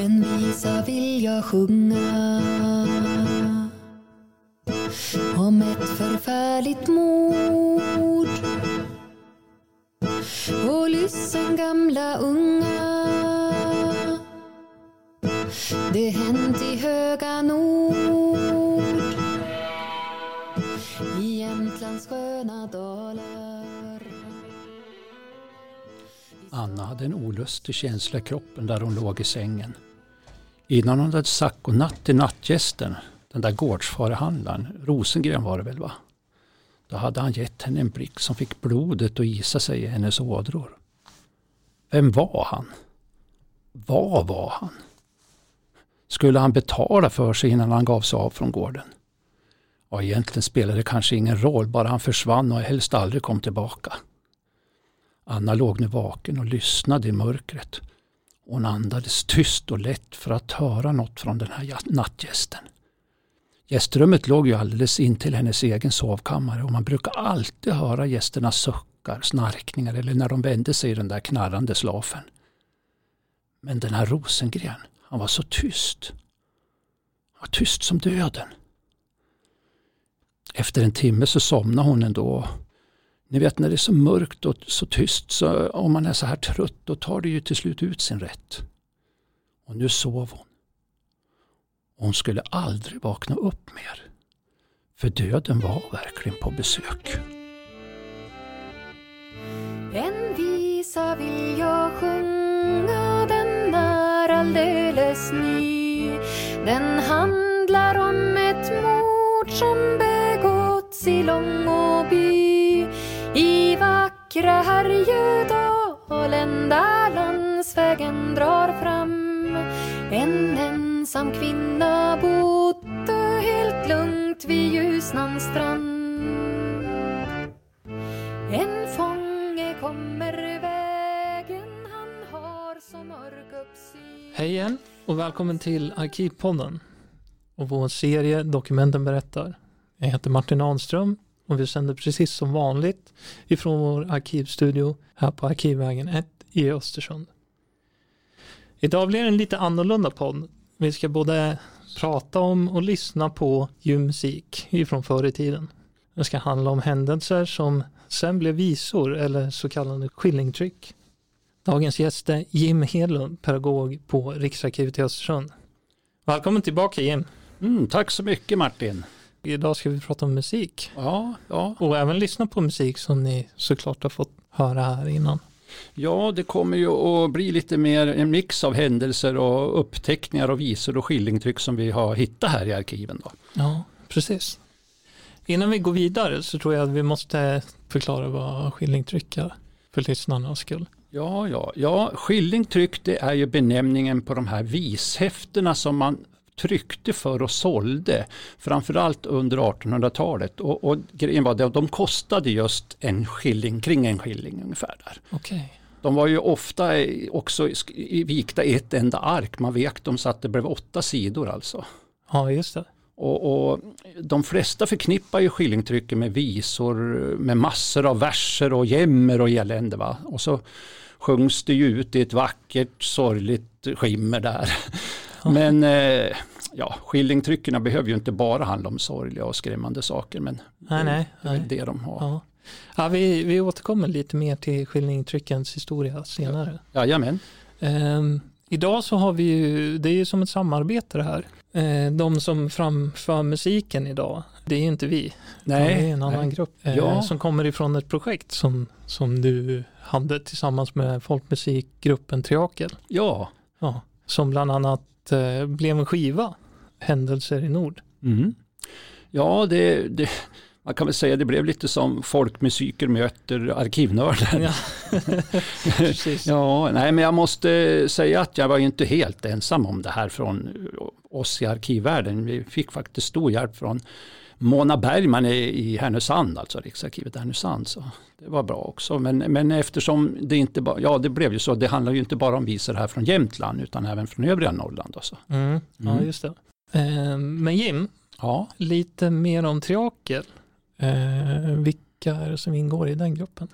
En visa vill jag sjunga. Om ett förfärligt mord. Och lyssen gamla unga. Det hänt i höga nord. I Jämtlands sköna dalar. Anna hade en olustig känsla i kroppen där hon låg i sängen. Innan hon hade sagt godnatt till nattgästen, den där gårdsfarehandlaren, Rosengren var det väl va? Då hade han gett henne en blick som fick blodet att isa sig i hennes ådror. Vem var han? Vad var han? Skulle han betala för sig innan han gav sig av från gården? Ja, egentligen spelade det kanske ingen roll, bara han försvann och helst aldrig kom tillbaka. Anna låg nu vaken och lyssnade i mörkret. Hon andades tyst och lätt för att höra något från den här nattgästen. Gästrummet låg ju alldeles intill hennes egen sovkammare och man brukar alltid höra gästernas suckar, snarkningar eller när de vände sig i den där knarrande slafen. Men den här Rosengren, han var så tyst. Han var tyst som döden. Efter en timme så somnade hon ändå. Ni vet när det är så mörkt och så tyst, så om man är så här trött, då tar det ju till slut ut sin rätt. Och nu sov hon. Hon skulle aldrig vakna upp mer. För döden var verkligen på besök. En visa vill jag sjunga, den är alldeles ny. Den handlar om ett mord som begåtts i Långåby. I vackra Härjedalen där landsvägen drar fram. En ensam kvinna bodde helt lugnt vid Ljusnans strand. En fånge kommer vägen, han har så mörk uppsyn Hej igen och välkommen till Arkivpodden och vår serie Dokumenten berättar. Jag heter Martin Ahnström och vi sänder precis som vanligt ifrån vår arkivstudio här på Arkivvägen 1 i Östersund. Idag blir det en lite annorlunda podd. Vi ska både prata om och lyssna på ljudmusik ifrån förr i tiden. Det ska handla om händelser som sen blev visor eller så kallade skillingtryck. Dagens gäst är Jim Hedlund, pedagog på Riksarkivet i Östersund. Välkommen tillbaka Jim. Mm, tack så mycket Martin. Idag ska vi prata om musik Ja, ja, och även lyssna på musik som ni såklart har fått höra här innan. ja, det kommer ju att bli lite mer en mix av händelser och uppteckningar och visor och skillingtryck som vi har hittat här i arkiven. Då. Ja, precis. Innan vi går vidare så tror jag att vi måste förklara vad skillingtryck är för lyssnarnas skull. Ja, ja, ja, skillingtryck det är ju benämningen på de här vishäftena som man tryckte för och sålde, framförallt under 1800-talet. Och, och grejen var att de kostade just en skilling, kring en skilling ungefär. där. Okej. De var ju ofta också vikta i ett enda ark, man vek dem så att det blev åtta sidor alltså. Ja, just det. Och, och de flesta förknippar ju skillingtrycket med visor med massor av verser och jämmer och elände. Va? Och så sjungs det ju ut i ett vackert sorgligt skimmer där. Ja. Men eh, ja, skillingtryckerna behöver ju inte bara handla om sorgliga och skrämmande saker. Men Nej, nej. det är nej. det de har. Ja. Ja, vi, vi återkommer lite mer till skillingtryckens historia senare. Jajamän. Ehm, idag så har vi ju, det är ju som ett samarbete det här. Ehm, de som framför musiken idag, det är ju inte vi. utan det är en annan nej. grupp eh, Ja. som kommer ifrån ett projekt som, som du hade tillsammans med folkmusikgruppen Triakel. Ja. Ja, som bland annat eh, blev en skiva, Händelser i Nord. Mm. Ja, det, det, man kan väl säga det blev lite som folkmusiker möter arkivnördar. Ja. Ja, nej men jag måste säga att jag var ju inte helt ensam om det här från oss i arkivvärlden. Vi fick faktiskt stor hjälp från Mona Bergman i, Härnösand, alltså Riksarkivet i Härnösand. Så det var bra också. Men, men eftersom det inte bara, ja det blev ju så, det handlar ju inte bara om visor här från Jämtland utan även från övriga Norrland. Också. Mm, ja, Mm. just det. Ehm, men Jim, Ja, lite mer om Triakel. Eh, vilka är det som ingår i den gruppen?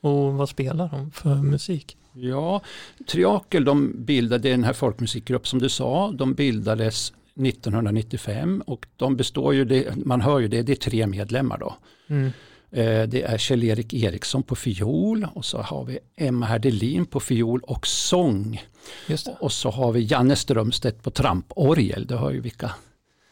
Och vad spelar de för musik? Ja, Triakel de bildade den här folkmusikgrupp som du sa. De bildades 1995 och de består ju, det, man hör ju det, det är tre medlemmar då. Mm. Eh, Det är Kjell-Erik Eriksson på fiol och så har vi Emma Herdelin på fiol och sång. Och så har vi Janne Strömstedt på tramporgel. Det hör ju vilka.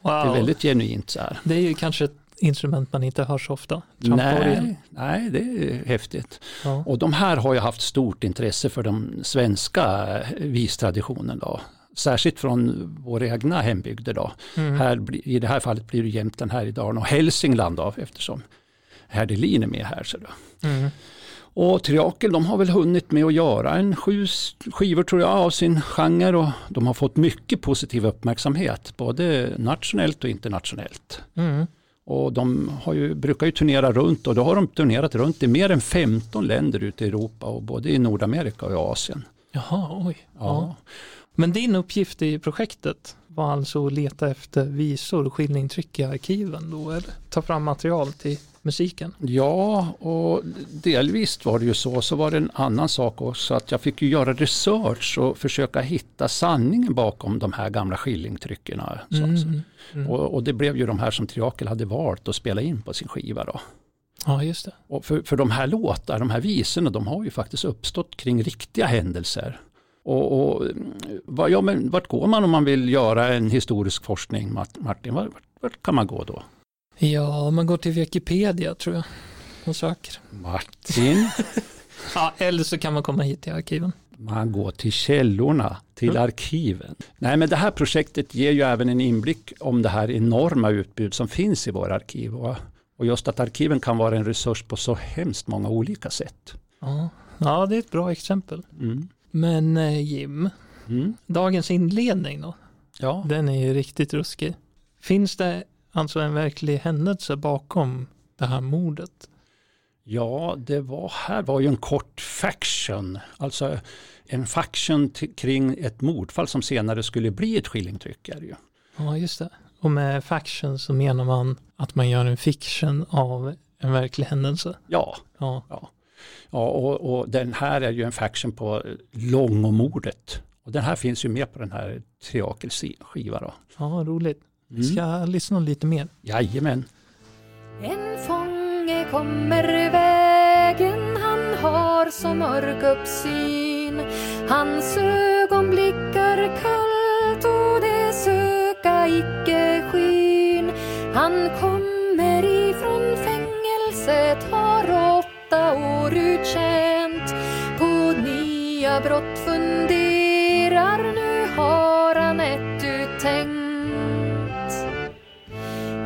Det är Wow. väldigt genuint så här. Det är ju kanske ett instrument man inte hör så ofta. Nej, nej, det är häftigt. Ja. Och de här har ju haft stort intresse för den svenska vistraditionen. Då. Särskilt från våra egna hembygder. Då. Mm. Här, I det här fallet blir det Jämtland, Härjedalen och Hälsingland då, eftersom Herdelin är med här. Så då. Mm. Och Triakel de har väl hunnit med att göra en sju skivor tror jag av sin genre och de har fått mycket positiv uppmärksamhet både nationellt och internationellt. Mm. Och de har ju, brukar ju turnera runt och då har de turnerat runt i mer än 15 länder ute i Europa och både i Nordamerika och i Asien. Jaha, oj. Ja. Ja. Men din uppgift i projektet var alltså att leta efter visor och skilningtryck i arkiven då, eller ta fram material till musiken? Ja, och delvis var det ju så. Så var det en annan sak också att jag fick ju göra research och försöka hitta sanningen bakom de här gamla skillingtryckerna. Så- Mm. Mm. Och, och det blev ju de här som Triakel hade valt att spela in på sin skiva. Då. Ja, just det. Och för, för de här låtarna, de här visorna, de har ju faktiskt uppstått kring riktiga händelser. Och, och vad, ja, men vart går man om man vill göra en historisk forskning, Mart- Martin? Vart, vart kan man gå då? Ja, man går till Wikipedia tror jag och söker. Martin, Ja, eller så kan man komma hit till arkiven. man går till källorna, till Mm. arkiven. Nej, men det här projektet ger ju även en inblick om det här enorma utbud som finns i våra arkiv. Och, och just att arkiven kan vara en resurs på så hemskt många olika sätt. Ja, ja det är ett bra exempel. Mm. Men eh, Jim, Mm. dagens inledning då? Ja. Den är ju riktigt ruskig. Finns det alltså en verklig händelse bakom det här mordet? Ja, det var, här var ju en kort faction, alltså en faction kring ett mordfall som senare skulle bli ett skillingtryck. Är det ju. Ja, just det. Och med faction så menar man att man gör en fiction av en verklig händelse. Ja, Ja, ja och, och den här är ju en faction på Långomordet. Och den här finns ju med på den här Triakels skiva. Då. ja roligt. Mm. Ska jag lyssna lite mer? Jajamän. En fånge kommer vägen, han har så mörk uppsyn. Hans ögon blickar kallt brott funderar, nu har han ett uttänkt.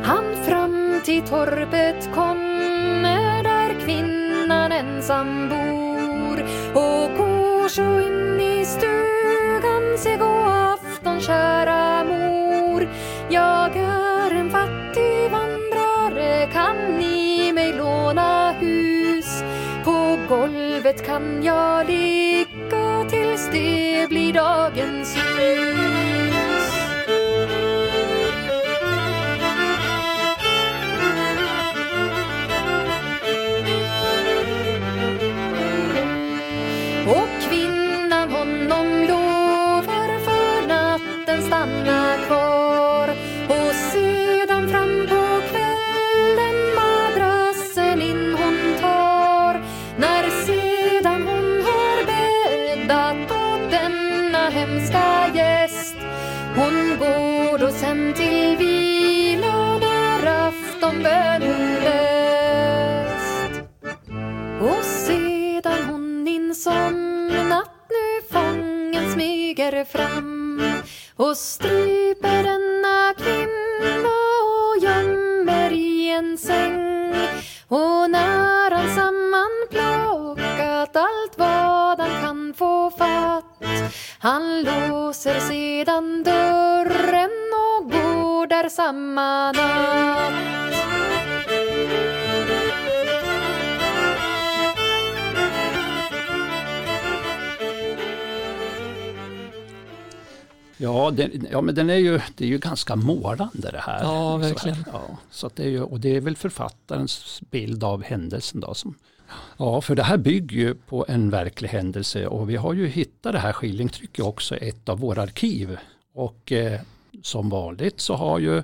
Han fram till torpet kommer där kvinnan ensam bor. Och går så in i stugan se god afton kära mor. Jag är en fattig vandrare kan ni mig låna hus? På golvet kan jag ligga det blir dagen hemska gäst. Hon går då sen till vila när aftonbönen läst och sedan hon insomnat nu fången smyger fram. Och stryper han låser sedan dörren och går där samma natt Ja, den, ja men den är ju, det är ju ganska målande det här. Ja, Så här, verkligen. Ja, så att det är ju, och det är väl författarens bild av händelsen då som Ja, för det här bygger ju på en verklig händelse och vi har ju hittat det här skillingtrycket också i ett av våra arkiv. Och eh, som vanligt så har ju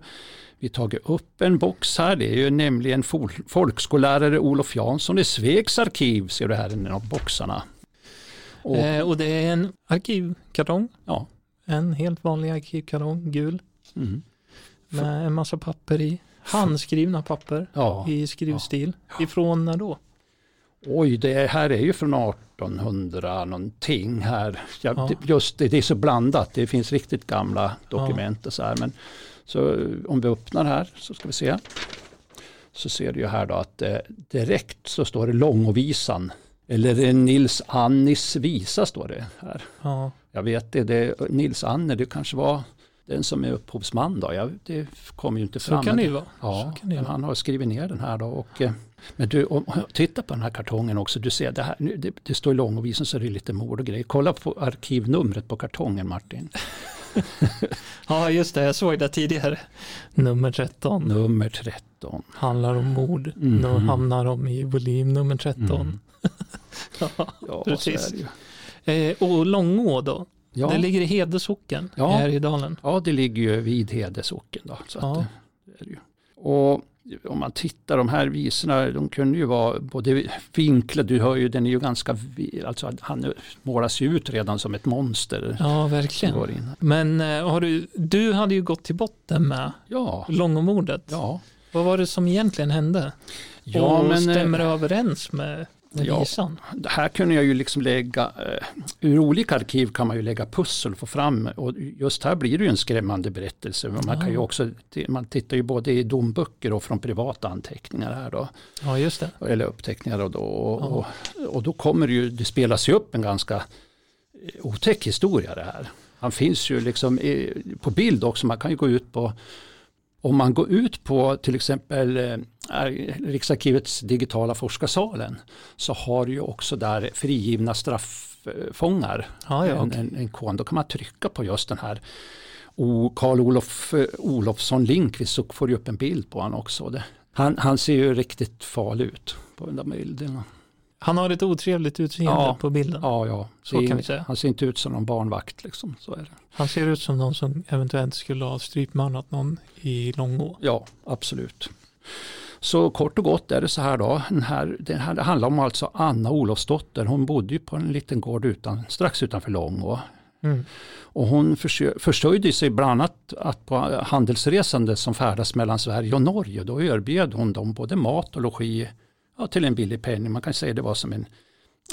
vi tagit upp en box här. Det är ju nämligen fol- folkskollärare Olof Jansson i Svegs arkiv, ser du här i en av boxarna. Och, Eh, och det är en arkivkartong. Ja. En helt vanlig arkivkartong, gul. mm, Med en massa papper i. Handskrivna papper ja. i skrivstil. Ifrån när då? Oj, det här är ju från 1800 någonting här. Ja, Ja. Just det, det är så blandat. Det finns riktigt gamla dokument och så här. Men så om vi öppnar här så ska vi se. Så ser du ju här då att eh, direkt så står det Långovisan. Eller eh, Nils Annis visa står det här. Ja, Jag vet det, det Nils Anne, det kanske var den som är upphovsman då. Jag, det kommer ju inte så fram. kan det ju vara. Ja, så kan det men han har skrivit ner den här då. Och, eh, men du, om, titta på den här kartongen också. Du ser, det, här, nu- det, det står i långovisen så är det lite mord och grejer. Kolla på arkivnumret på kartongen Martin. Ja, just det. Jag såg det tidigare. Nummer 13 Nummer 13. handlar om mord. Mhm. Nu hamnar de i volym nummer 13. Mm. Ja, Precis. det ju. Eh, och Långå då? Ja, Det ligger i Hede socken Ja. här i dalen. ja, det ligger ju vid Hede socken då. Så Ja. att, det, det är ju. Och om man tittar, de här visorna, de kunde ju vara både vinklade, du hör ju, den är ju ganska, alltså han målas ju ut redan som ett monster. Ja, verkligen. Men eh, har du, du hade ju gått till botten med Ja, Långomordet. ja. Vad var det som egentligen hände? Ja, och men eh, stämmer det överens med, med ja. visan? det här kunde jag ju liksom lägga, eh, ur olika arkiv kan man ju lägga pussel och få fram, och just här blir det ju en skrämmande berättelse. Man kan ju också, man tittar ju både i domböcker och från privata anteckningar här då, Ja, just det. eller uppteckningar och då, och, Ja. och, och då kommer det ju, det spelas ju upp en ganska eh, otäck historia det här. Han finns ju liksom på bild också, man kan ju gå ut på om man går ut på till exempel eh, Riksarkivets digitala forskarsalen så har du ju också där frigivna strafffångar Ja, ja, en, okej. en, en kon. Då kan man trycka på just den här Karl Olof eh, Olofsson Linkvist så får du upp en bild på honom också. Det, han, han ser ju riktigt farlig ut på den där bilden. Han har ett otrevligt utseende Ja. på bilden. Ja, ja. Så kan vi säga. Han ser inte ut som någon barnvakt liksom. Så är det. Han ser ut som någon som eventuellt skulle ha strypmördat någon i Långå. Ja, absolut. Så kort och gott är det så här då. Den här, det här det handlar om alltså Anna Olofsdotter. Hon bodde ju på en liten gård utan, strax utanför Långå. Mm. Och hon försö- försörjde sig bland annat att på handelsresande som färdas mellan Sverige och Norge. Då erbjöd hon dem både mat och logi ja, till en billig penning. Man kan säga det var som en,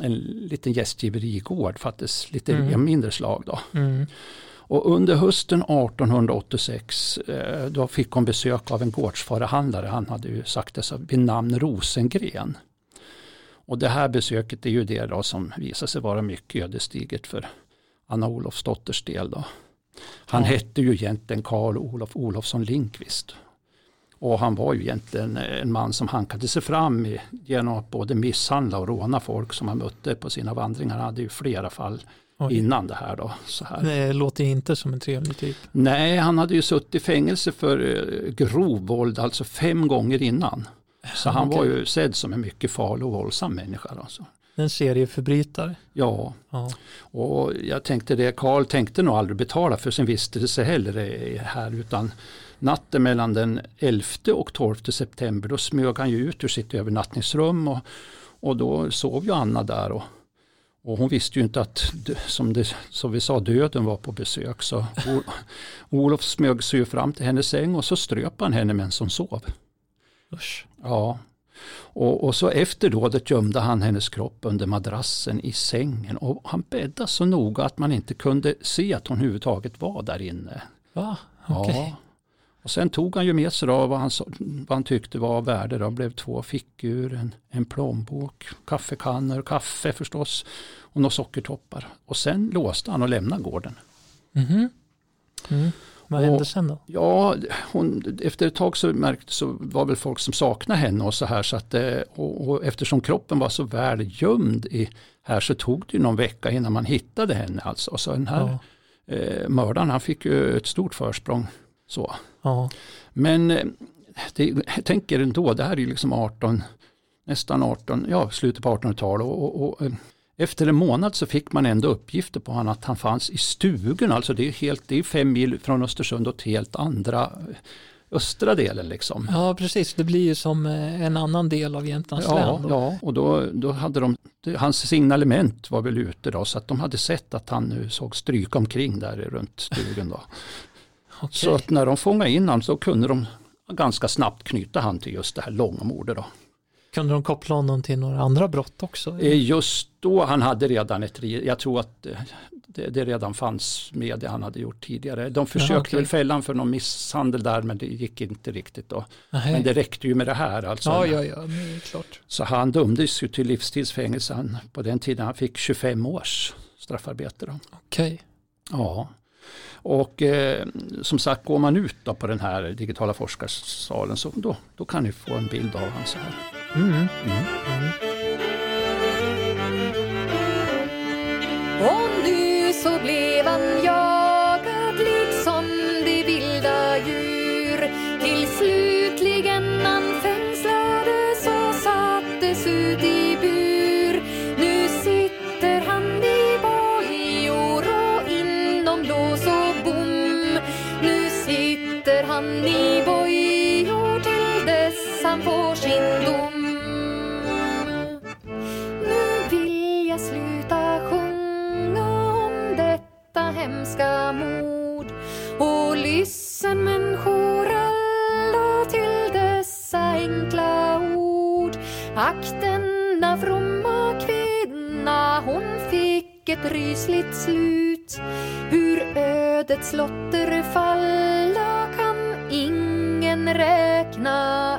en liten gästgiverigård, faktiskt lite Mm. mindre slag. Då. Mm. Och under hösten 1886 eh, då fick hon besök av en gårdsfarihandlare. Han hade ju sagt det så vid namn Rosengren. Och det här besöket är ju det då som visar sig vara mycket ödesdigert för Anna Olofsdotters del. Då. Han Ja. hette ju egentligen Karl Olof Olofsson Linkvist. Och han var ju egentligen en man som hankade sig fram i, genom att både misshandla och råna folk som han mötte på sina vandringar. Han hade ju flera fall Oj. innan det här. Då, så här. Det låter inte som en trevlig typ. Nej, han hade ju suttit i fängelse för eh, grov våld, alltså fem gånger innan. Så han Okej. var ju sedd som en mycket farlig och våldsam människa. Alltså. En serieförbrytare. Ja, Ja. och jag tänkte det, Karl tänkte nog aldrig betala för sin vistelse heller eh, här, utan natten mellan den 11 och 12 september, då smög han ju ut ur sitt övernattningsrum och, och då sov ju Anna där. Och, och hon visste ju inte att, som, det, som vi sa, döden var på besök. Så Olof smög sig ju fram till hennes säng och så ströp han henne medan hon sov. Usch. Ja. Och, och så efter dådet gömde han hennes kropp under madrassen i sängen och han bäddade så noga att man inte kunde se att hon överhuvudtaget var där inne. Va? Okej. Ja. Och sen tog han ju med sig då vad han, vad han tyckte var av värde. Det blev två fickur, en, en plånbok, kaffekannor, kaffe förstås och några sockertoppar. Och sen låste han och lämnade gården. Mhm. Mm. Vad Och- hände sen då? Ja, hon, efter ett tag så märkte så var väl folk som saknade henne och så här så att eh, och, och eftersom kroppen var så väl gömd i här så tog det ju någon vecka innan man hittade henne alltså. Så den här Ja. eh, mördaren han fick ju ett stort försprång. Så. Ja. Men eh, det, jag tänker ändå, det här är ju liksom 18, nästan 18, ja slutet på 1800-talet. Och, och, och, eh, efter en månad så fick man ändå uppgifter på honom att han fanns i Stugun, alltså det är, helt, det är fem mil från Östersund och helt andra eh, östra delen liksom. Ja precis, det blir ju som en annan del av Jämtlands Ja, län. Då. ja, och då, då hade de, hans signalement var väl ute då så att de hade sett att han nu såg stryka omkring där runt stugan då. Okej. Så att när de fångade in honom så kunde de ganska snabbt knyta han till just det här långomordet då. Kunde de koppla honom till några andra brott också? Eh, Just då han hade redan ett, jag tror att eh, det, det redan fanns med det han hade gjort tidigare. De försökte okej. väl fälla honom för någon misshandel där men det gick inte riktigt då. Nej. Men det räckte ju med det här alltså. Ja, ja, ja, men klart. Så han dömdes ju till livstidsfängelse på den tiden. Han fick 25 års straffarbete. Okej. Ja. Och eh, som sagt, går man ut då på den här digitala forskarsalen så då, då kan ni få en bild av honom så här. Mm. Mm. Mm. Och nu så blev han jagad hemska mod. och lyssen människor alla till dessa enkla ord Ack denna fromma kvinna hon fick ett rysligt slut Hur ödets lotter falla kan ingen räkna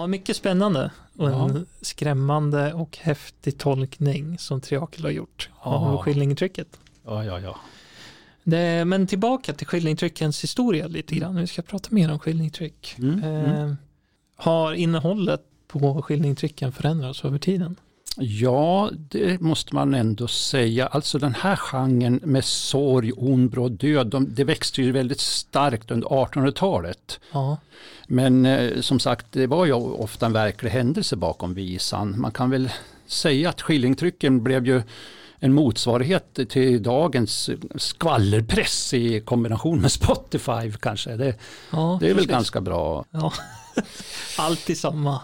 Ja, mycket spännande och Ja. en skrämmande och häftig tolkning som Triakel har gjort Ja. av skillingtrycket. Ja, ja, ja. Det, men tillbaka till skillingtryckens historia lite grann. Vi ska prata mer om skillingtryck. Mm, Eh, mm. Har innehållet på skillingtrycken förändrats över tiden? Ja, det måste man ändå säga. Alltså den här genren med sorg, ond, bråd död, de, det växte ju väldigt starkt under 1800-talet. Ja, Men eh, som sagt, det var ju ofta en verklig händelse bakom visan. Man kan väl säga att skillingtrycken blev ju en motsvarighet till dagens skvallerpress i kombination med Spotify kanske. Det, ja det är väl precis. ganska bra. Ja. Alltid samma.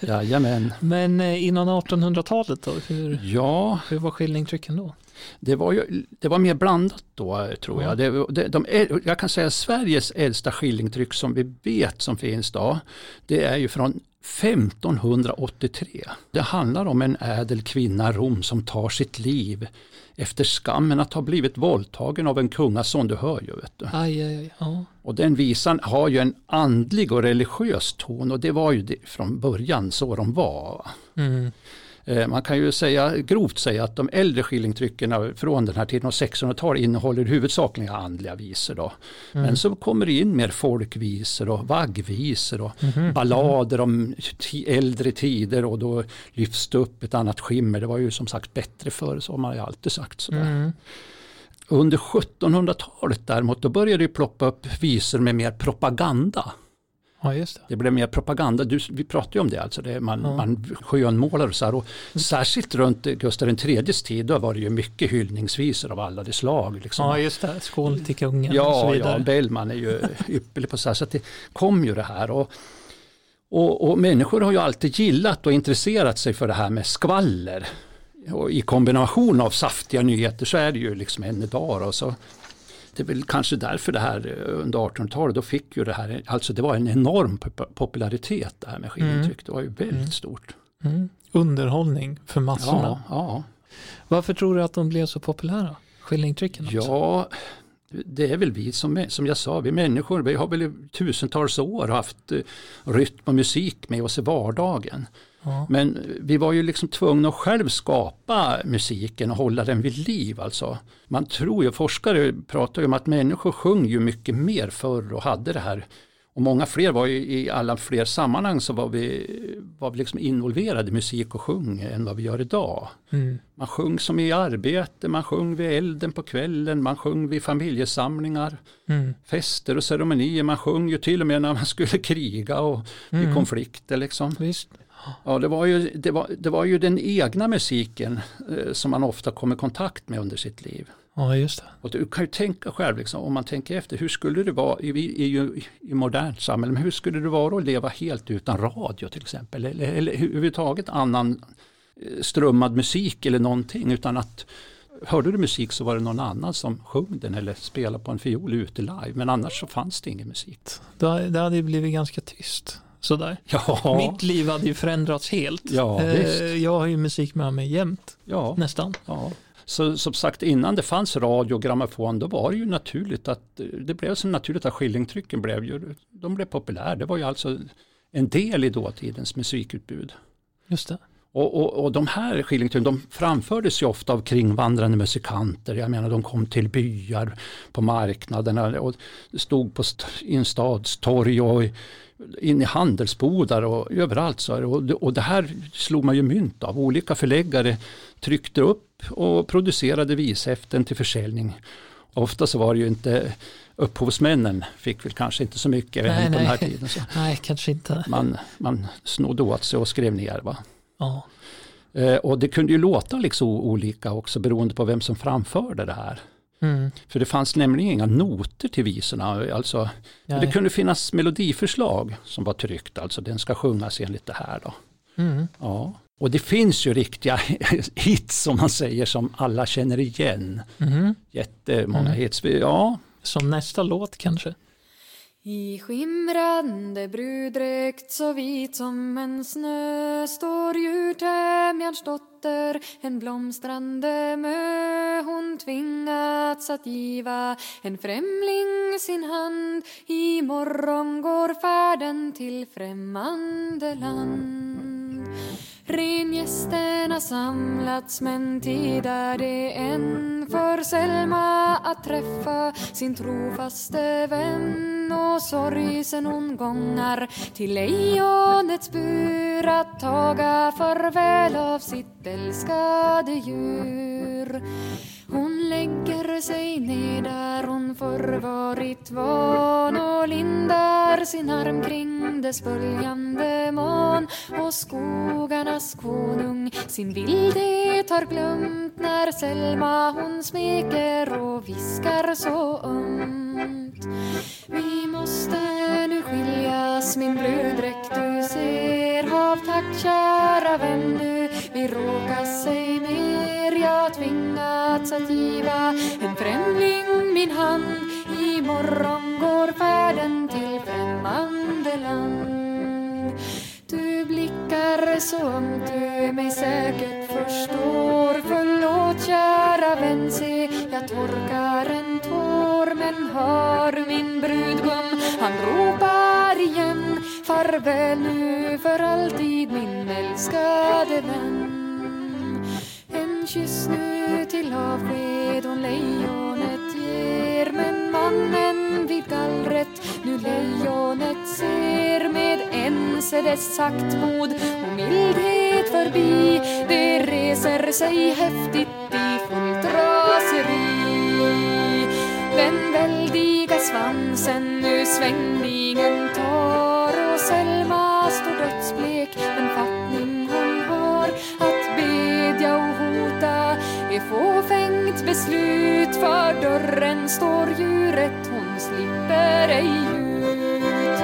Jajamän. Men eh, innan 1800-talet då? Hur, Ja, hur var skillingtrycken då? Det var, ju, det var mer blandat då tror Ja. jag. Det, det, de, jag kan säga Sveriges äldsta skillingtryck som vi vet som finns då, det är ju från 1583. Det handlar om en ädel kvinna Rom som tar sitt liv efter skammen att ha blivit våldtagen av en kungason, du hör ju. Vet du. Aj, aj, aj. Ja. Och den visan har ju en andlig och religiös ton och det var ju det från början så de var. va. Mm. Eh, Man kan ju säga, grovt säga att de äldre skillingtrycken från den här tiden, och 1600-talet, innehåller huvudsakligen andliga visor. Då. Mm. Men så kommer det in mer folkvisor och vaggvisor och Mhm. ballader om äldre tider och då lyfts det upp ett annat skimmer. Det var ju som sagt bättre förr, så har man ju alltid sagt. Sådär. Mm. Under 1700-talet däremot, då började det ploppa upp visor med mer propaganda. Ja, just det. Det blev mer propaganda, du, vi pratade ju om det, alltså det, man, Ja. man skönmålar och så här. Och särskilt runt Gustav IIIs tid, då var det ju mycket hyllningsvisor av alla de slag. Liksom. Ja, just det. Skål till kungen och så Ja, vidare. ja, Bellman är ju ypperlig på så här, så det kom ju det här. Och, och, och människor har ju alltid gillat och intresserat sig för det här med skvaller. Och i kombination av saftiga nyheter så är det ju liksom än idag. Och så, det är väl kanske därför det här eh, under 1800-talet, då fick ju det här, alltså det var en enorm pop- popularitet det här med skivintryck. Det var ju väldigt Mm. stort. Mm. Underhållning för massorna. Ja, ja. Varför tror du att de blev så populära? Skillingtrycken också? Ja, det är väl vi som, som jag sa, vi människor, vi har väl i tusentals år haft eh, rytm och musik med oss i vardagen. Ja. Men vi var ju liksom tvungna att själv skapa musiken och hålla den vid liv. Alltså. Man tror ju, forskare pratar ju om att människor sjöng ju mycket mer förr och hade det här Och många fler var ju i alla fler sammanhang så var vi, var vi liksom involverade i musik och sjung än vad vi gör idag. Mm. Man sjöng som i arbete, man sjöng vid elden på kvällen, man sjöng vid familjesamlingar, Mm. fester och ceremonier. Man sjöng ju till och med när man skulle kriga och i Mm. konflikter liksom. Visst. Ja, det var ju, det var, det var ju den egna musiken eh, som man ofta kom i kontakt med under sitt liv. Ja, just det. Och du kan ju tänka själv, liksom, om man tänker efter, hur skulle det vara i, i, i, i modernt samhälle, men hur skulle det vara att leva helt utan radio till exempel, eller, eller överhuvudtaget annan eh, strömmad musik eller någonting, utan att hörde du musik så var det någon annan som sjöng den eller spelade på en fiol ute live, men annars så fanns det ingen musik. Det, det hade ju blivit ganska tyst. Sådär. Ja, Mitt liv hade ju förändrats helt. Ja, Eh, jag har ju musik med mig jämt, ja, nästan. ja. Så som sagt innan det fanns radio och grammofon då var det ju naturligt att det blev så naturligt att skillingtrycken blev ju, de blev populära. Det var ju alltså en del i dåtidens musikutbud. Just det. Och, och, och de här skillingtrycken de framfördes ju ofta av kringvandrande musikanter. Jag menar de kom till byar på marknaderna och stod på st- i en stadstorg och in i handelsbodar och överallt. Så här. Och, det- och det här slog man ju mynt av. Olika förläggare tryckte upp och producerade vishäften till försäljning. Ofta så var det ju inte upphovsmännen fick väl kanske inte så mycket Nej, på den här nej. tiden. Så Nej, kanske inte. man, man snodde åt sig och skrev ner. Va? Ja. Eh, och det kunde ju låta liksom olika också beroende på vem som framförde det här. Mm. För det fanns nämligen inga noter till visorna. Alltså, det kunde finnas melodiförslag som var tryckt, alltså den ska sjungas enligt det här. Då. Mm. Ja. Och det finns ju riktiga hits som man säger som alla känner igen. Mhm. Jättemånga Mm. hits. Ja, Som nästa låt kanske. I skimrande bruddräkt så vit som en snö står djurtämjarns dotter en blomstrande mö hon tvingats att giva. En främling sin hand i morgon går färden till främmande land. Rengästerna samlats men tid är det än. För Selma att träffa sin trofaste vän. Och sorgsen hon gångar till lejonets bur. Att taga farväl av sitt älskade djur. Hon lägger sig ner där hon förr varit van och lindar sin arm kring dess böljande man och skogarnas konung sin vildhet har glömt när Selma hon smeker och viskar så ömt. Vi måste nu skiljas min bröddräkt du ser Hav tack kära vän du vi råkas ej mer jag tvingats att giva en främling min hand. I morgon går färden till främmande land. Du blickar så ömt du mig säkert förstår. Förlåt kära vän, se jag torkar en tår. Men hör min brudgum, han ropar igen. Farväl nu för alltid min älskade vän kyss nu till avsked hon lejonet ger. Men mannen vid gallret nu lejonet ser. Med ense dess saktmod och mildhet förbi. Det reser sig häftigt i fullt raseri Den väldiga svansen nu svängningen tar. Och Selma står dödsblind fåfängt beslut för dörren står djuret hon slipper ej ut.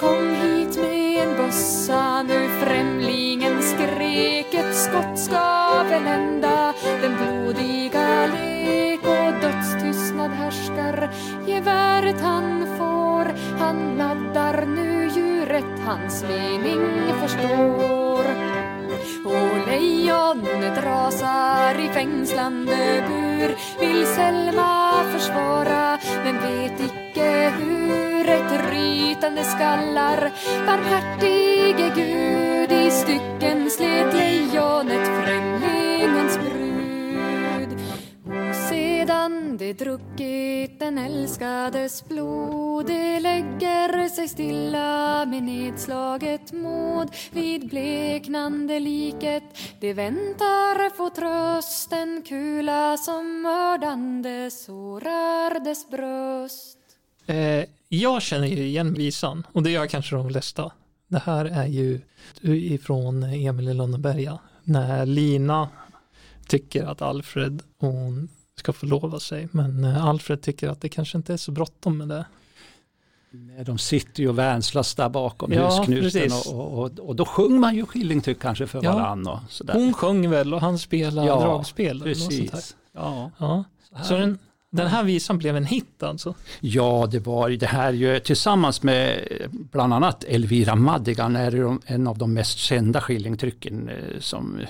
Kom hit med en bössa nu främlingen skrek ett skott ska väl ända. Den blodiga lek och dödstystnad härskar geväret han får han laddar nu djuret hans mening förstår lejonet rasar i fängslande bur. Vill Selma försvara men vet icke hur. Ett rytande skallar Barmhärtige Gud. I stycken slet lejonet främlingens De druckit den älskades blod de lägger sig stilla med nedslaget mod vid bleknande liket de väntar få tröst en kula som mördande sårar dess bröst Eh, jag känner ju igen visan och det gör kanske de flesta. Det här är ju ifrån Emil i Lönneberga. När Lina tycker att Alfred hon ska förlova sig men eh, Alfred tycker att det kanske inte är så bråttom med det. Nej, De sitter ju och vänslas där bakom Ja, husknuten och, och, och då sjunger man ju skillingtryck kanske för Ja. sådär. Hon sjöng väl och han spelade Ja, dragspel. Precis. Ja. Ja. Så den, den här visan blev en hit alltså? ja, det var det här ju tillsammans med bland annat Elvira Madigan är en av de mest kända skillingtrycken eh, som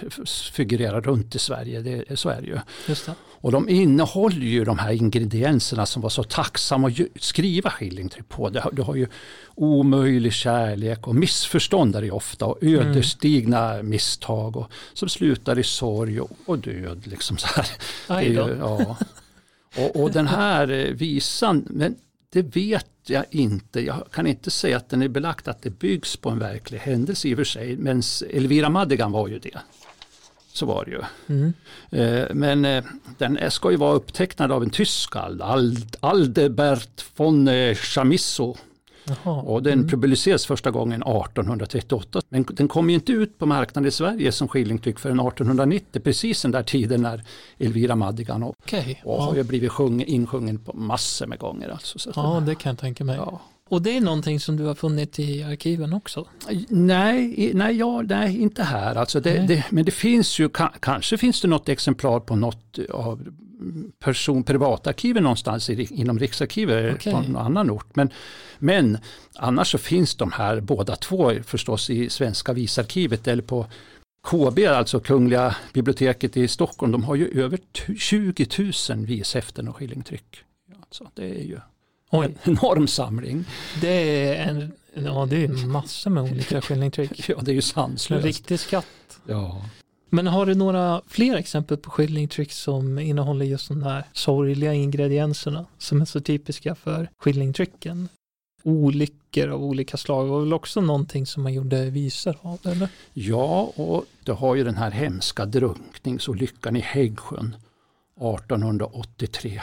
figurerar runt i Sverige. Det, så är det ju. Just det. Och de innehåller ju de här ingredienserna som var så tacksamma att skriva skillingtryck på. Du har ju omöjlig kärlek och missförstånd är det ofta och ödesdigna misstag och, som slutar i sorg och, och död. Liksom så här. Är Aj då. ju, ja. Och, och den här eh, visan, men det vet jag inte. Jag kan inte säga att den är belagt att det byggs på en verklig händelse i och för sig. Men Elvira Madigan var ju det. Så var det ju. Mm. Eh, Men eh, den ska ju vara upptecknad av en tysk skald, Aldebert von Chamisso. Jaha. Och den publicerades första gången 1838. Men den kom ju inte ut på marknaden i Sverige som skillingtryck förrän 1890, precis den där tiden när Elvira Madigan och, Okej. och har Ja. ju blivit sjung, insjungen på massor med gånger. Alltså. Så ja, det kan jag tänka mig. ja. Och det är någonting som du har funnit i arkiven också? Nej, nej, ja, nej, inte här. Alltså det, det, men det finns ju, ka, kanske finns det något exemplar på något av person, privatarkiven någonstans i, inom Riksarkivet Okej. på en annan ort. Men, men annars så finns de här båda två förstås i Svenska visarkivet eller på KB, alltså Kungliga biblioteket i Stockholm. De har ju över tu- 20 000 vishäften och skillingtryck. Alltså, det är ju Oj, en enorm samling. det är en, ja det är massor med olika skillingtryck. Ja, det är ju En sanslöst. riktig skatt. Ja. Men har du några fler exempel på skillingtryck som innehåller just de här sorgliga ingredienserna som är så typiska för skillingtrycken? Olyckor av olika slag var väl också någonting som man gjorde visor av, eller? Ja, och du har ju den här hemska drunkningsolyckan i Häggsjön 1883.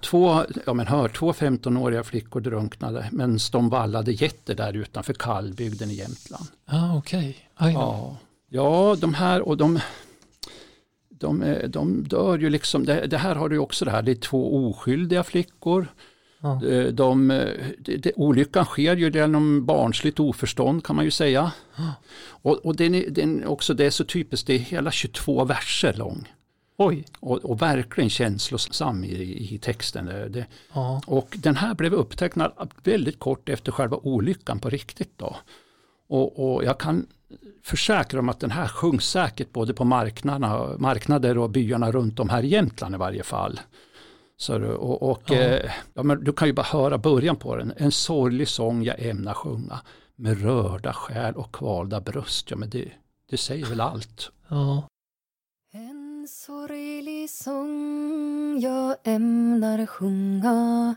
Två, ja men hör, två 15-åriga flickor drunknade medan de vallade getter där utanför Kallbygden i Jämtland. Ah, okej. Då. Ja, ja de här och de, de, är- de dör ju liksom, det, det här har du också det här, det är två oskyldiga flickor. Ja. De, de, det, det, olyckan sker ju genom barnsligt oförstånd kan man ju säga. Och, och den, är- den, också, det är så typiskt, det är hela 22 verser lång. Oj. Och, och verkligen känslosam i, i texten. Det, Ja. och den här blev upptecknad väldigt kort efter själva olyckan på riktigt. Då. Och, och jag kan försäkra om att den här sjungs säkert både på marknaderna, marknader och byarna runt om här i Jämtland i varje fall. Så, och, och, Ja. eh, ja, men du kan ju bara höra början på den. En sorglig sång jag ämnar sjunga med rörda själ och kvalda bröst. Ja, men det, det säger väl allt. ja. En sorglig sång jag ämnar sjunga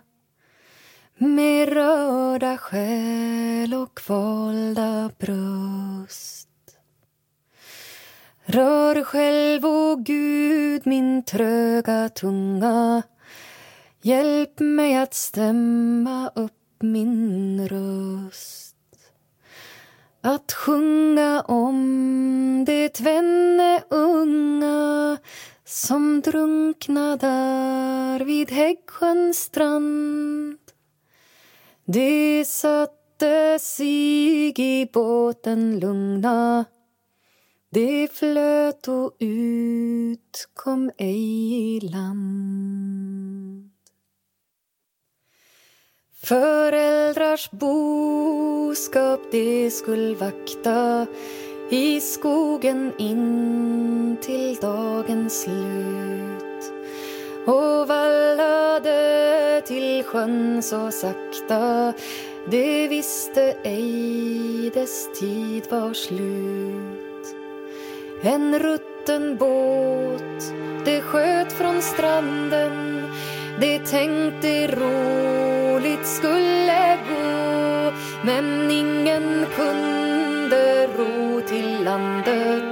med rörda själ och kvalda bröst. Rör själv, o Gud, min tröga tunga Hjälp mig att stämma upp min röst att sjunga om det tvenne unga som drunkna där vid Häggsjöns strand. De satte sig i båten lugna de flöt och ut, kom ej i land. Föräldrars boskap de skull vakta i skogen in till dagens slut och vallade till sjön så sakta. De visste ej dess tid var slut. En rutten båt Det sköt från stranden. Det tänkte roligt skulle gå Men ingen kunde ro till landet.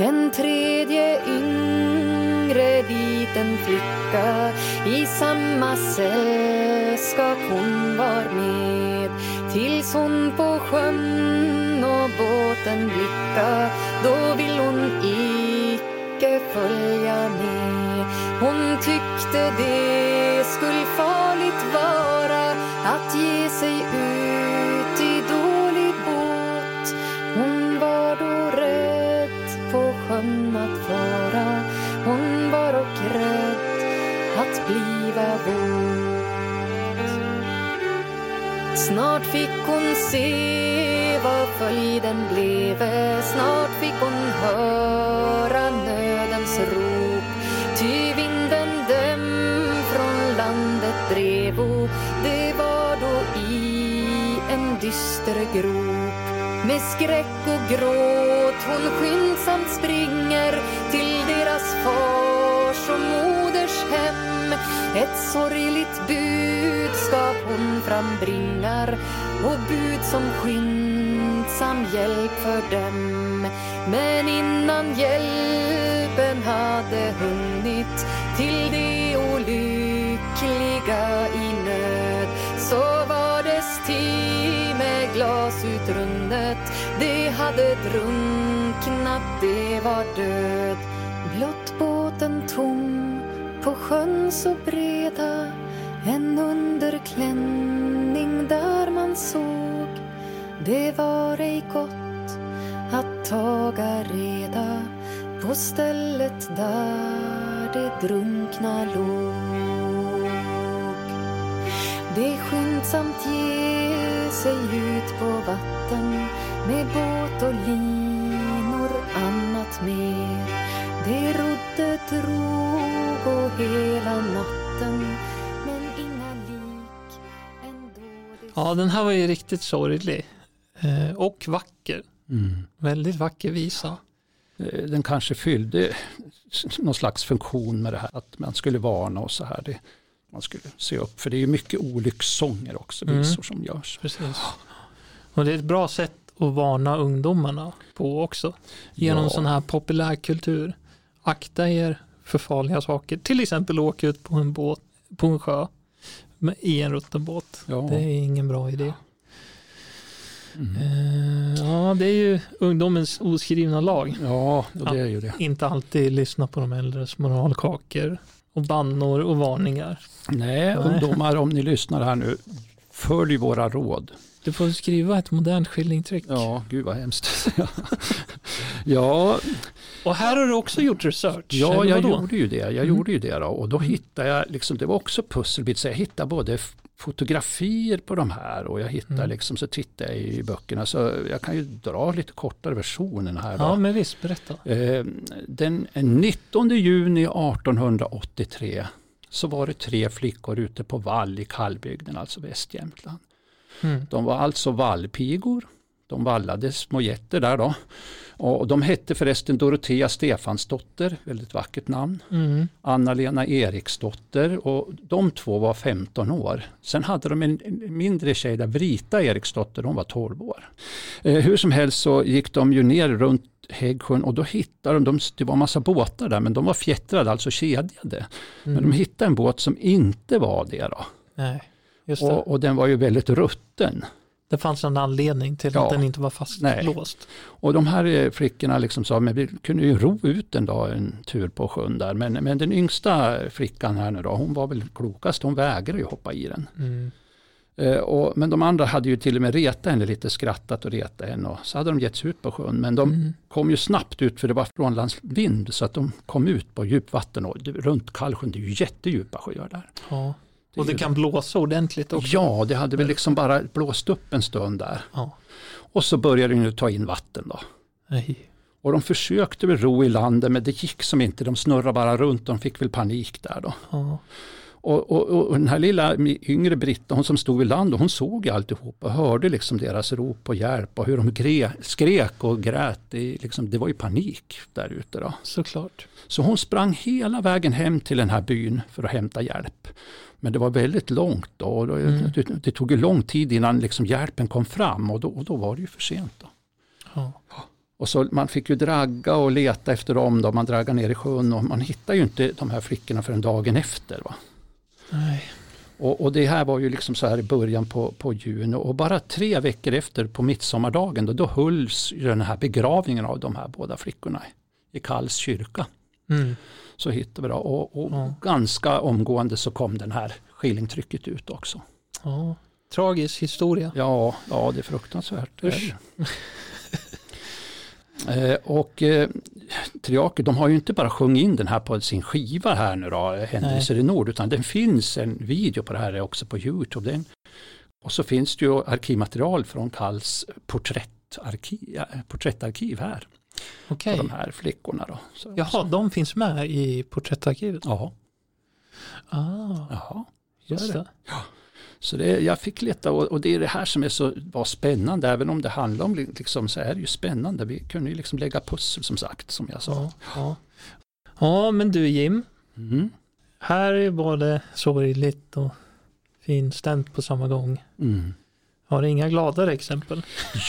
En tredje yngre liten flicka i samma sällskap hon var med. Tills hon på sjön och båten blicka då vill hon icke följa med. Hon tyckte det skulle farligt vara att ge sig ut att bliva våt. Snart fick hon se vad följden bleve Snart fick hon höra nödens rop. Ty vinden dem från landet drevo Det var då i en dyster grop. Med skräck och gråt hon skyndsamt springer till deras fars och moders hem. Ett sorgligt budskap hon frambringar och bud som skyndsam hjälp för dem. Men innan hjälpen hade hunnit till de olyckliga i nöd så var dess tid med glas utrunnet Det hade drunknat, det var död på sjön så breda En underklänning där man såg Det var ej gott att taga reda på stället där det drunkna låg det skyndsamt ge sig ut på vatten med båt och linor annat mer. Det rodde, drog hela natten men inga lik ändå. Det Ja, den här var ju riktigt sorglig. Eh, och vacker. Mm. Väldigt vacker visa. Eh, Den kanske fyllde någon slags funktion med det här att man skulle varna och så här. Det, man skulle se upp, för det är ju mycket olyckssånger också, Mm. visor som görs. Precis. Och det är ett bra sätt att varna ungdomarna på också. Genom Ja. sån här populärkultur. Akta er för farliga saker. Till exempel åka ut på en båt, på en sjö i en rutten båt. Ja. Det är ingen bra idé. Mm. Eh, ja, det är ju ungdomens oskrivna lag. Ja, det är ju det. Inte alltid lyssna på de äldres moralkakor och bannor och varningar. Nej, ungdomar, om ni lyssnar här nu, följ våra råd. Du får skriva ett modernt skildringtryck. Ja, gud vad hemskt. ja, Och här har du också gjort research. ja jag gjorde ju det. Jag Mm. gjorde ju det då. Och då hittade jag, liksom, det var också pusselbit, så jag hittade både fotografier på de här och jag hittade Mm. liksom, så tittade jag i böckerna. Så jag kan ju dra lite kortare versionen här. Då. Ja, men visst, berätta. Eh, Den 19 juni 1883 så var det tre flickor ute på vall i Kallbygden, alltså Västjämtland. Mm. De var alltså vallpigor. De vallade små getter där då. Och de hette förresten Dorotea Stefansdotter, väldigt vackert namn. Mm. Anna-Lena Eriksdotter och de två var 15 år. Sen hade de en mindre tjej där, Brita Eriksdotter, hon var 12 år. Eh, hur som helst så gick de ju ner runt Häggsjön och då hittade de, de, det var massa båtar där men de var fjättrade, alltså kedjade. Men Mm. de hittade en båt som inte var det då. Nej. Och, och den var ju väldigt rutten. Det fanns en anledning till Ja. att den inte var fastlåst. Och de här eh, flickorna liksom sa, men vi kunde ju ro ut en dag en tur på sjön där. Men, men den yngsta flickan här nu då, hon var väl klokast, hon vägrade ju hoppa i den. Mm. Eh, och, men de andra hade ju till och med retat henne lite, skrattat och retat henne. Och så hade de gett sig ut på sjön. Men de Mm. kom ju snabbt ut för det var frånlandsvind så att de kom ut på djupvatten. Och runt Kallsjön, det är ju jättedjupa sjöar där. Ja. Och det kan blåsa ordentligt också. Ja, det hade väl liksom bara blåst upp en stund där. Ja. Och så började de ju ta in vatten då. Nej. Och de försökte väl ro i landet men det gick som inte. De snurrade bara runt. De fick väl panik där då. Ja. Och, och, och den här lilla yngre Britta, hon som stod vid land, hon såg alltihop och hörde liksom deras rop på hjälp och hur de gre, skrek och grät. Det, liksom, det var ju panik där ute. Då. Såklart. Så hon sprang hela vägen hem till den här byn för att hämta hjälp. Men det var väldigt långt då. Och Mm. det, det tog ju lång tid innan liksom hjälpen kom fram och då, och då var det ju för sent. Då. Ja. Och så man fick ju dragga och leta efter dem då, man draggade ner i sjön och man hittar ju inte de här flickorna förrän dagen efter. Va? Nej. Och, och det här var ju liksom så här i början på, på juni och bara tre veckor efter på midsommardagen då, då hölls den här begravningen av de här båda flickorna i Kalls kyrka. Mm. Så hittade vi det och, och Ja. ganska omgående så kom den här skillingtrycket ut också. Ja. Tragisk historia. Ja, ja det är fruktansvärt. det är Usch. det. Eh, och eh, Triaker, de har ju inte bara sjungit in den här på sin skiva här nu då, Händelser i Nord, utan det finns en video på det här också på Youtube. Den, och så finns det ju arkivmaterial från Kalls porträttarkiv, ja, porträttarkiv här, Okej. på de här flickorna. Då. Så, Jaha, de finns med i porträttarkivet? Ja, Ah, jaha. just det. det. Så det, jag fick leta och, och det är det här som är så var spännande, även om det handlar om liksom, så är det ju spännande. Vi kunde ju liksom lägga pussel som sagt, som jag sa. Ja, ja. ja, men du Jim, Mm. här var det sorgligt och finstämt på samma gång. Mm. Har du inga gladare exempel?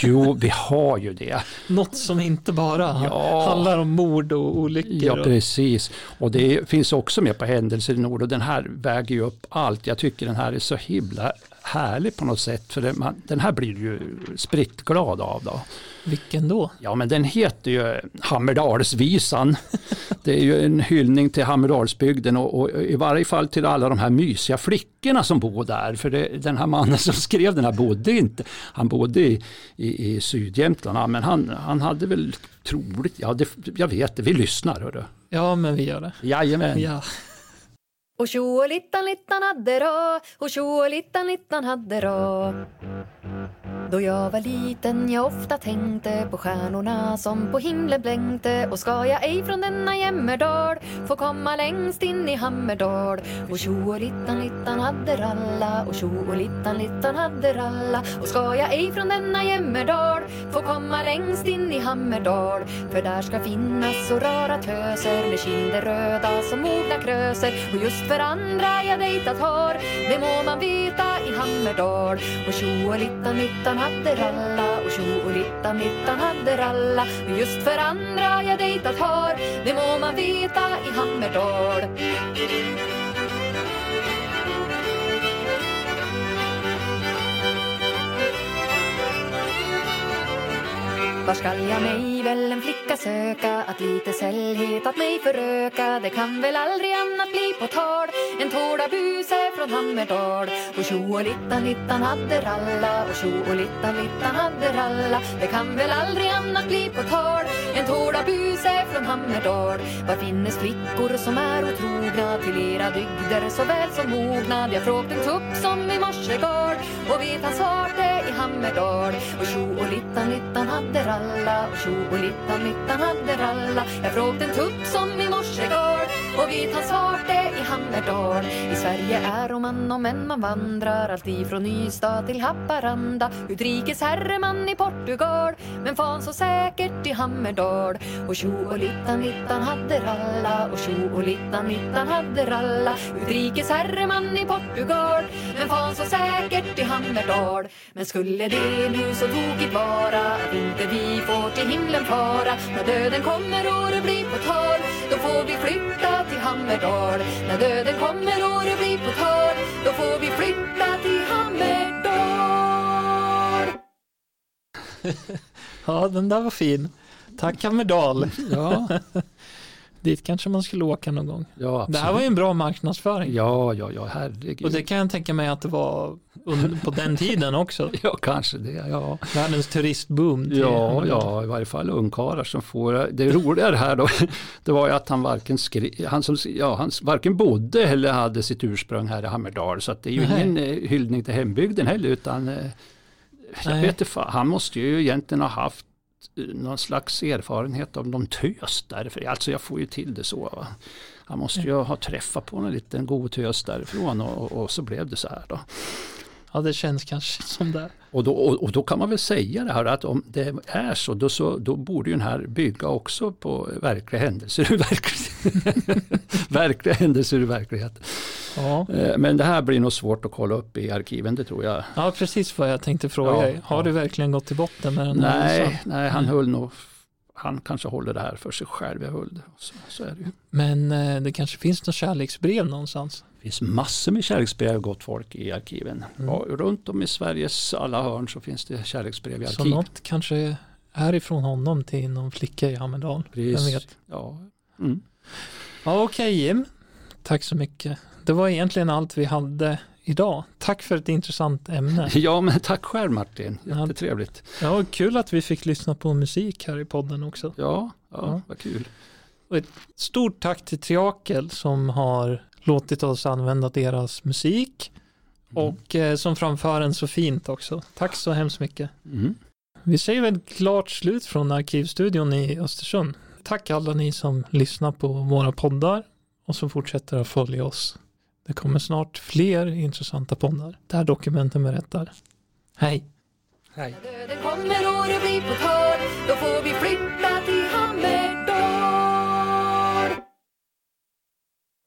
Jo, vi har ju det. Något som inte bara Ja. handlar om mord och olyckor. Ja, och... precis. Och det finns också med på Händelser i Nord och den här väger ju upp allt. Jag tycker den här är så himla härlig på något sätt. För det, man, den här blir ju spritt glad av. Då. Vilken då? Ja, men den heter ju Hammerdalsvisan. Det är ju en hyllning till Hammerdalsbygden och, och i varje fall till alla de här mysiga flickorna som bor där. För det, den här mannen som skrev den här bodde inte, han bodde i, i, i Sydjämtland, men han, han hade väl troligt, ja det, jag vet det, vi lyssnar hörru. Ja, men vi gör det. Jajamän. Ja. Och tjo-littan littan hade då och tjo-littan littan hade då då jag var liten jag ofta tänkte på stjärnorna som på himlen blänkte. Och ska jag ej från denna jämmerdal få komma längst in i Hammerdal? Och tjo och littan littan hade ralla och tjo och littan littan hade ralla. Och ska jag ej från denna jämmerdal få komma längst in i Hammerdal? För där ska finnas så rara töser med kinder röda som mogna kröser. Och just för andra jag dejtat har det må man veta i Hammerdal. Och tjo och littan littan hade ralla och tjo-littan mittan hade ralla och just för andra jag dejtat har det må man veta i Hammerdal. Var skall jag mig? Väl en flicka söka att lite sällhet att mig föröka. Det kan väl aldrig annat bli på tal en tårdabuse från Hammerdal. Och tjo-littan littan hade ralla och tjo-littan littan hade ralla. Det kan väl aldrig annat bli på tal en tårdabuse från Hammerdal. Var finnes flickor som är otrogna till era dygder såväl som mognad? Jag frågade en tupp som i morse gal och vet han svarte i Hammerdal. Och tjo-littan littan hade ralla och tjo-littan littan hade ralla. Jag frågade en tupp som i morse går. Och vi han svarte i Hammerdal. I Sverige är man och män man vandrar allt ifrån Ystad till Haparanda. Utrikes herreman i Portugal men fan så säkert i Hammerdal. Och tjo-littan littan hade ralla och tjo-littan littan hade ralla. Utrikes herreman i Portugal men fan så säkert i Hammerdal. Men skulle det nu så tokigt vara att inte vi får till himlen fara När döden kommer och det blir på tal då får vi flytta till Hammerdal När döden kommer och det blir på tal då får vi flytta till Hammerdal ja, den där var fin. Tack Hammerdal. Ja, Dit kanske man skulle åka någon gång. ja Det här var ju en bra marknadsföring. Ja, ja, ja, herregud. Och det kan jag tänka mig att det var på den tiden också. Ja, kanske det. Ja, Världens turistboom. ja, ja i varje fall ungkarlar som får. Det roliga här då, det var ju att han varken, skri, han som, ja, han varken bodde eller hade sitt ursprung här i Hammerdal. Så det är ju Nej. ingen eh, hyllning till hembygden heller utan eh, jag Nej. vet inte, han måste ju egentligen ha haft någon slags erfarenhet av någon tös därför. Alltså jag får ju till det så. Va? Han måste ju ha träffat på en liten god tös därifrån och, och, och så blev det så här då. Ja, det känns kanske som det. Och då, och, och då kan man väl säga det här att om det är så då, så, då borde ju den här bygga också på verkliga händelser ur verkligheten. verkliga händelser ur verkligheten. Ja. Eh, Men det här blir nog svårt att kolla upp i arkiven, det tror jag. ja, precis vad jag tänkte fråga Ja. Har ja. du verkligen gått till botten med den här? Nej, resan? nej, han Mm. höll nog han kanske håller det här för sig själv. Jag höll det. Så, så är det ju. Men eh, det kanske finns något kärleksbrev någonstans? Det finns massor med kärleksbrev gott folk i arkiven. Mm. Ja, runt om i Sveriges alla hörn så finns det kärleksbrev i Så arkiv. något kanske är ifrån honom till någon flicka i Hammerdal. Vem Precis. vet? Ja. Mm. Ja, Okej Jim, tack så mycket. Det var egentligen allt vi hade idag. Tack för ett intressant ämne. ja, men tack själv Martin. Jättetrevligt. Ja, kul att vi fick lyssna på musik här i podden också. Ja, ja, Ja. vad kul. Stort tack till Triakel som har låtit oss använda deras musik Mm. och eh, som framför den så fint också. Tack så hemskt mycket. Mm. Vi säger väl klart slut från Arkivstudion i Östersund. Tack alla ni som lyssnar på våra poddar och som fortsätter att följa oss. Det kommer snart fler intressanta poddar där dokumenten berättar. Hej! Hej! När döden kommer och det på ett då får vi flytta